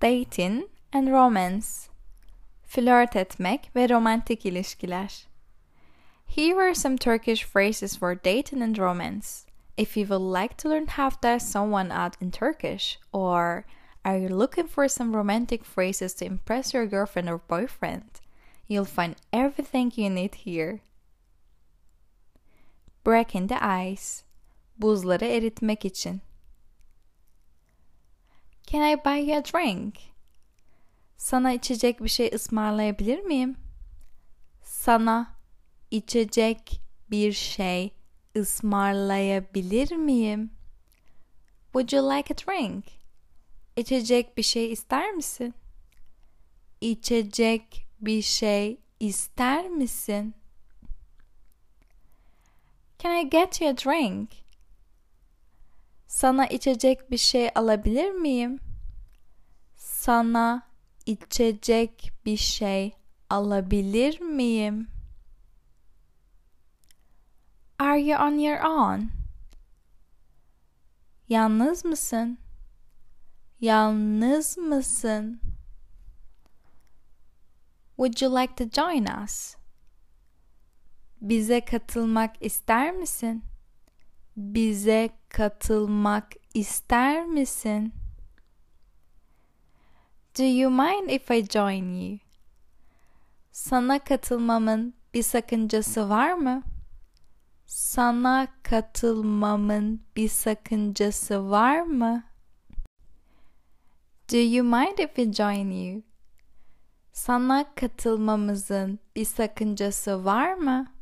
dating and romance. Flört etmek ve romantik ilişkiler. Here are some Turkish phrases for dating and romance. If you would like to learn how to ask someone out in Turkish, or are you looking for some romantic phrases to impress your girlfriend or boyfriend, you'll find everything you need here. Breaking the ice. Buzları eritmek için. Can I buy you a drink? Sana içecek bir şey ısmarlayabilir miyim? Sana içecek bir şey ısmarlayabilir miyim? Would you like a drink? İçecek bir şey ister misin? İçecek bir şey ister misin? Can I get you a drink? Sana içecek bir şey alabilir miyim? Sana içecek bir şey alabilir miyim? Are you on your own? Yalnız mısın? Yalnız mısın? Would you like to join us? Bize katılmak ister misin? Bize katılmak ister misin? Do you mind if I join you? Sana katılmamın bir sakıncası var mı? Sana katılmamın bir sakıncası var mı? Do you mind if we join you? Sana katılmamızın bir sakıncası var mı?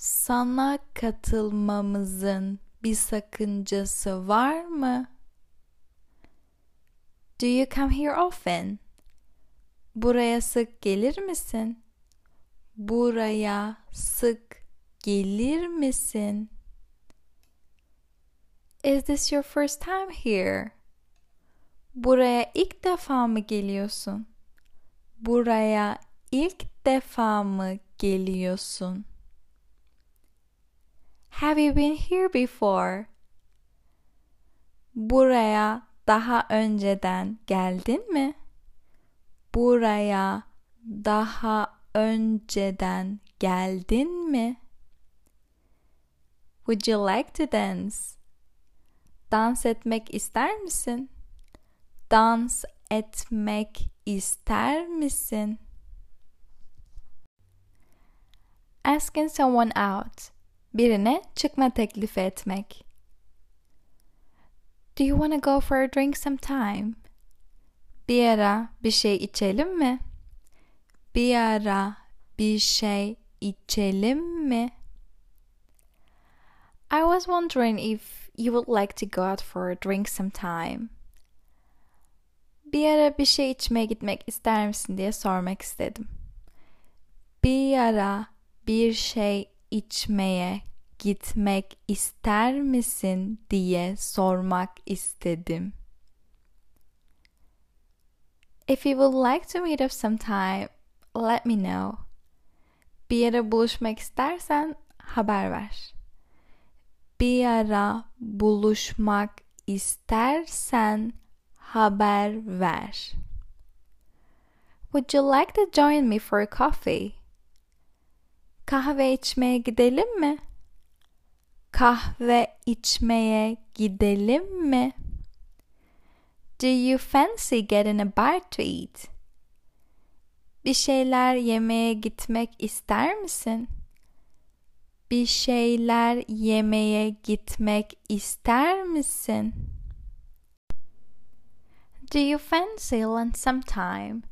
Sana katılmamızın bir sakıncası var mı? Do you come here often? Buraya sık gelir misin? Buraya sık gelir misin? Is this your first time here? Buraya ilk defa mı geliyorsun? Buraya ilk defa mı geliyorsun? Have you been here before? Buraya daha önceden geldin mi? Buraya daha önceden geldin mi? Would you like to dance? Dans etmek ister misin? Dans etmek ister misin? Asking someone out. Birine çıkma teklifi etmek. Do you want to go for a drink sometime? Bir ara bir şey içelim mi? Bir ara bir şey içelim mi? I was wondering if you would like to go out for a drink sometime. Bir ara bir şey içmeye gitmek ister misin diye sormak istedim. Bir ara bir şey içmeye gitmek ister misin diye sormak istedim. If you would like to meet up sometime, let me know. Bir yere buluşmak istersen haber ver. Bir ara buluşmak istersen haber ver. Would you like to join me for a coffee? Kahve içmeye gidelim mi? Kahve içmeye gidelim mi? Do you fancy getting a bite to eat? Bir şeyler yemeye gitmek ister misin? Bir şeyler yemeye gitmek ister misin? Do you fancy lunch sometime?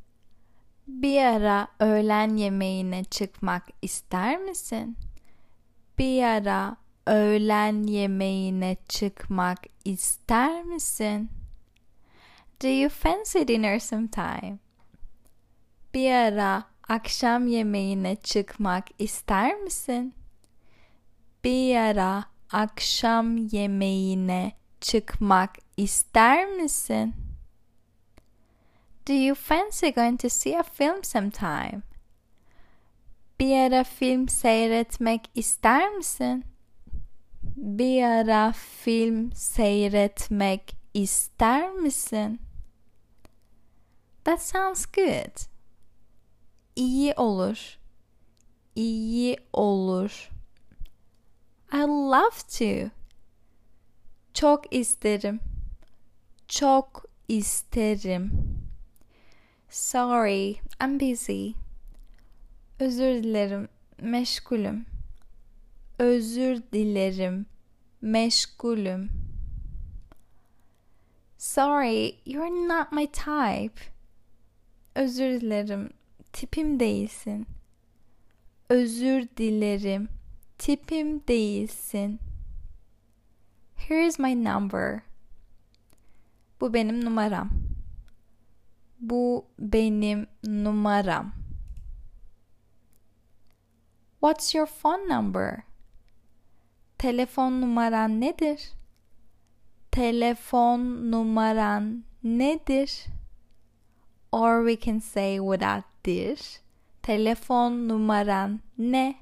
Bir ara öğlen yemeğine çıkmak ister misin? Bir ara öğlen yemeğine çıkmak ister misin? Do you fancy dinner sometime? Bir ara akşam yemeğine çıkmak ister misin? Bir ara akşam yemeğine çıkmak ister misin? Do you fancy going to see a film sometime? Bir ara film seyretmek ister misin? Bir ara film seyretmek ister misin? That sounds good. İyi olur. İyi olur. I love to. Çok isterim. Çok isterim. Sorry, I'm busy. Özür dilerim, meşgulüm. Özür dilerim, meşgulüm. Sorry, you're not my type. Özür dilerim, tipim değilsin. Özür dilerim, tipim değilsin. Here's my number. Bu benim numaram. Bu benim numaram. What's your phone number? Telefon numaran nedir? Telefon numaran nedir? Or we can say without this. Telefon numaran ne?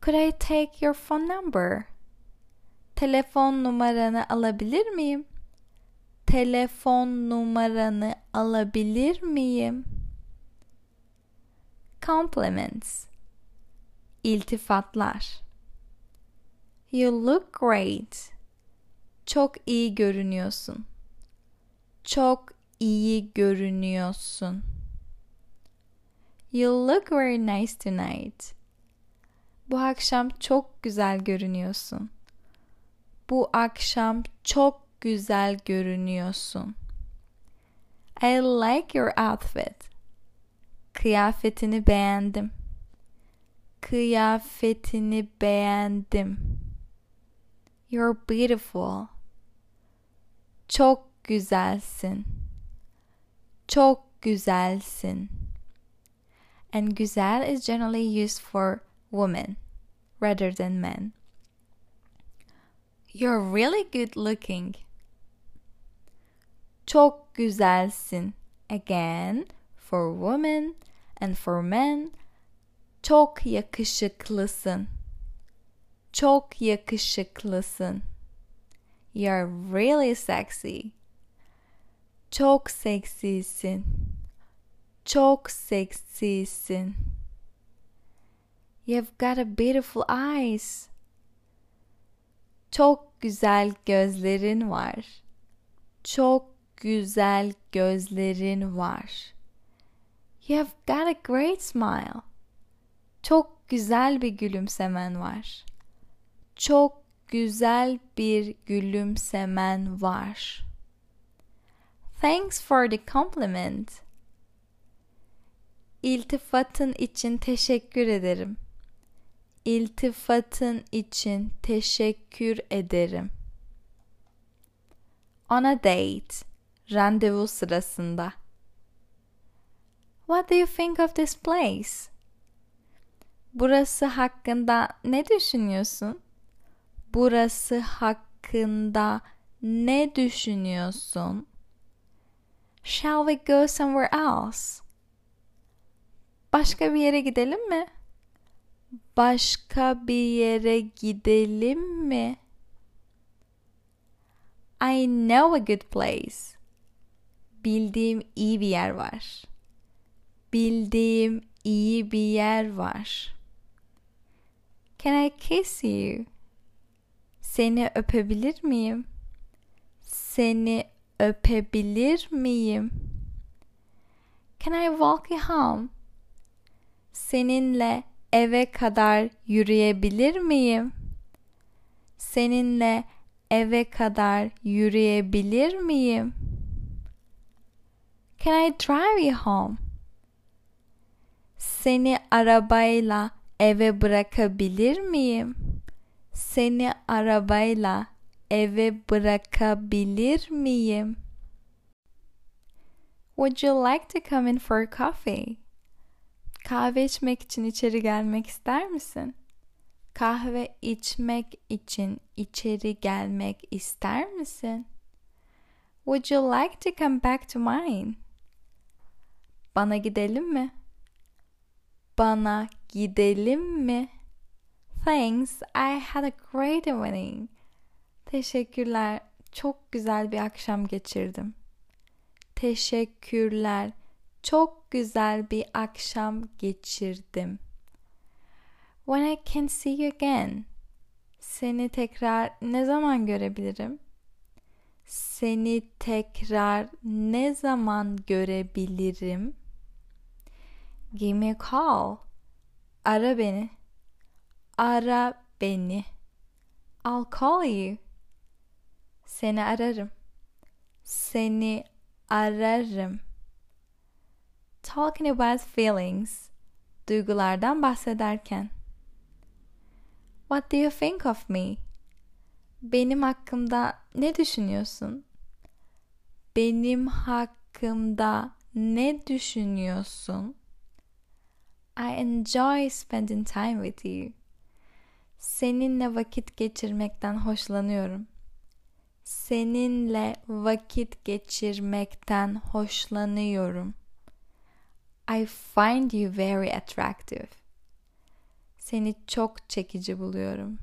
Could I take your phone number? Telefon numaranı alabilir miyim? Telefon numaranı alabilir miyim? Compliments İltifatlar You look great. Çok iyi görünüyorsun. Çok iyi görünüyorsun. You look very nice tonight. Bu akşam çok güzel görünüyorsun. Bu akşam çok güzel görünüyorsun. I like your outfit. Kıyafetini beğendim. Kıyafetini beğendim. You're beautiful. Çok güzelsin. Çok güzelsin. And güzel is generally used for women rather than men. You're really good looking. Çok güzelsin. Again, for women and for men. Çok yakışıklısın. Çok yakışıklısın. You're really sexy. Çok seksisin. Çok seksisin. You've got a beautiful eyes. Çok güzel gözlerin var. Çok güzel gözlerin var. You have got a great smile. Çok güzel bir gülümsemen var. Çok güzel bir gülümsemen var. Thanks for the compliment. İltifatın için teşekkür ederim. İltifatın için teşekkür ederim. On a date, randevu sırasında. What do you think of this place? Burası hakkında ne düşünüyorsun? Burası hakkında ne düşünüyorsun? Shall we go somewhere else? Başka bir yere gidelim mi? Başka bir yere gidelim mi? I know a good place. Bildiğim iyi bir yer var. Bildiğim iyi bir yer var. Can I kiss you? Seni öpebilir miyim? Seni öpebilir miyim? Can I walk you home? Seninle eve kadar yürüyebilir miyim? Seninle eve kadar yürüyebilir miyim? Can I drive you home? Seni arabayla eve bırakabilir miyim? Seni arabayla eve bırakabilir miyim? Would you like to come in for coffee? Kahve içmek için içeri gelmek ister misin? Kahve içmek için içeri gelmek ister misin? Would you like to come back to mine? Bana gidelim mi? Bana gidelim mi? Thanks, I had a great evening. Teşekkürler. Çok güzel bir akşam geçirdim. Teşekkürler. Çok güzel bir akşam geçirdim. When I can see you again. Seni tekrar ne zaman görebilirim? Seni tekrar ne zaman görebilirim? Give me a call. Ara beni. Ara beni. I'll call you. Seni ararım. Seni ararım. Talking about feelings. Duygulardan bahsederken. What do you think of me? Benim hakkımda ne düşünüyorsun? Benim hakkımda ne düşünüyorsun? I enjoy spending time with you. Seninle vakit geçirmekten hoşlanıyorum. Seninle vakit geçirmekten hoşlanıyorum. I find you very attractive. Seni çok çekici buluyorum.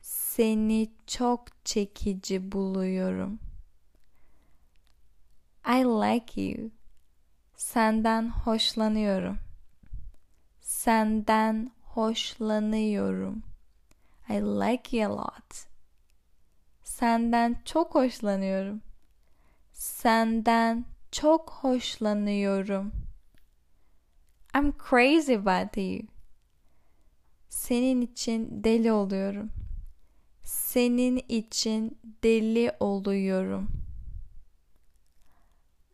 Seni çok çekici buluyorum. I like you. Senden hoşlanıyorum. Senden hoşlanıyorum. I like you a lot. Senden çok hoşlanıyorum. Senden çok hoşlanıyorum. I'm crazy about you. Senin için deli oluyorum. Senin için deli oluyorum.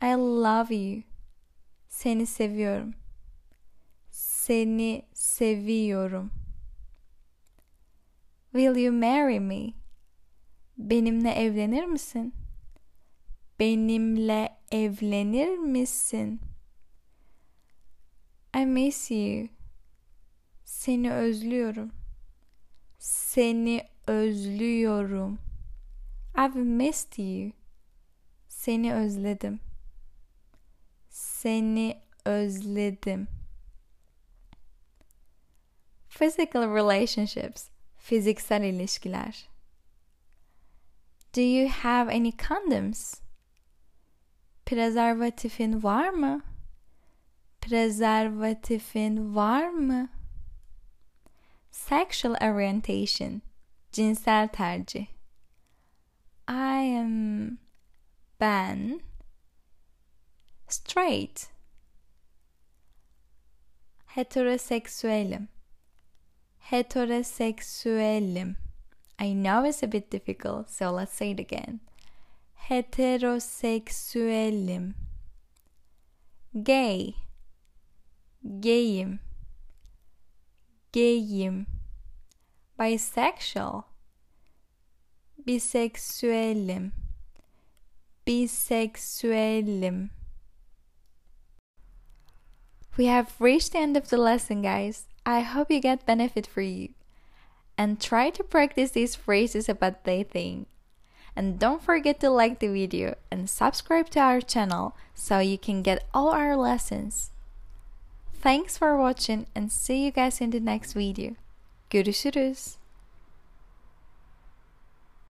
I love you. Seni seviyorum. Seni seviyorum. Will you marry me? Benimle evlenir misin? Benimle evlenir misin? I miss you. Seni özlüyorum. Seni özlüyorum. I've missed you. Seni özledim. Seni özledim. Physical relationships. Fiziksel ilişkiler. Do you have any condoms? Prezervatifin var mı? Prezervatifin var mı? Sexual orientation. Cinsel tercih. I am ben straight. Heteroseksüelim. Heteroseksüelim. I know it's a bit difficult, so let's say it again. Heteroseksüelim. Gay. Gayim. Gayim. Bisexual. Biseksüelim. Biseksüelim. We have reached the end of the lesson, guys. I hope you get benefit for you. And try to practice these phrases about dating. And don't forget to like the video and subscribe to our channel so you can get all our lessons. Thanks for watching and see you guys in the next video. Görüşürüz.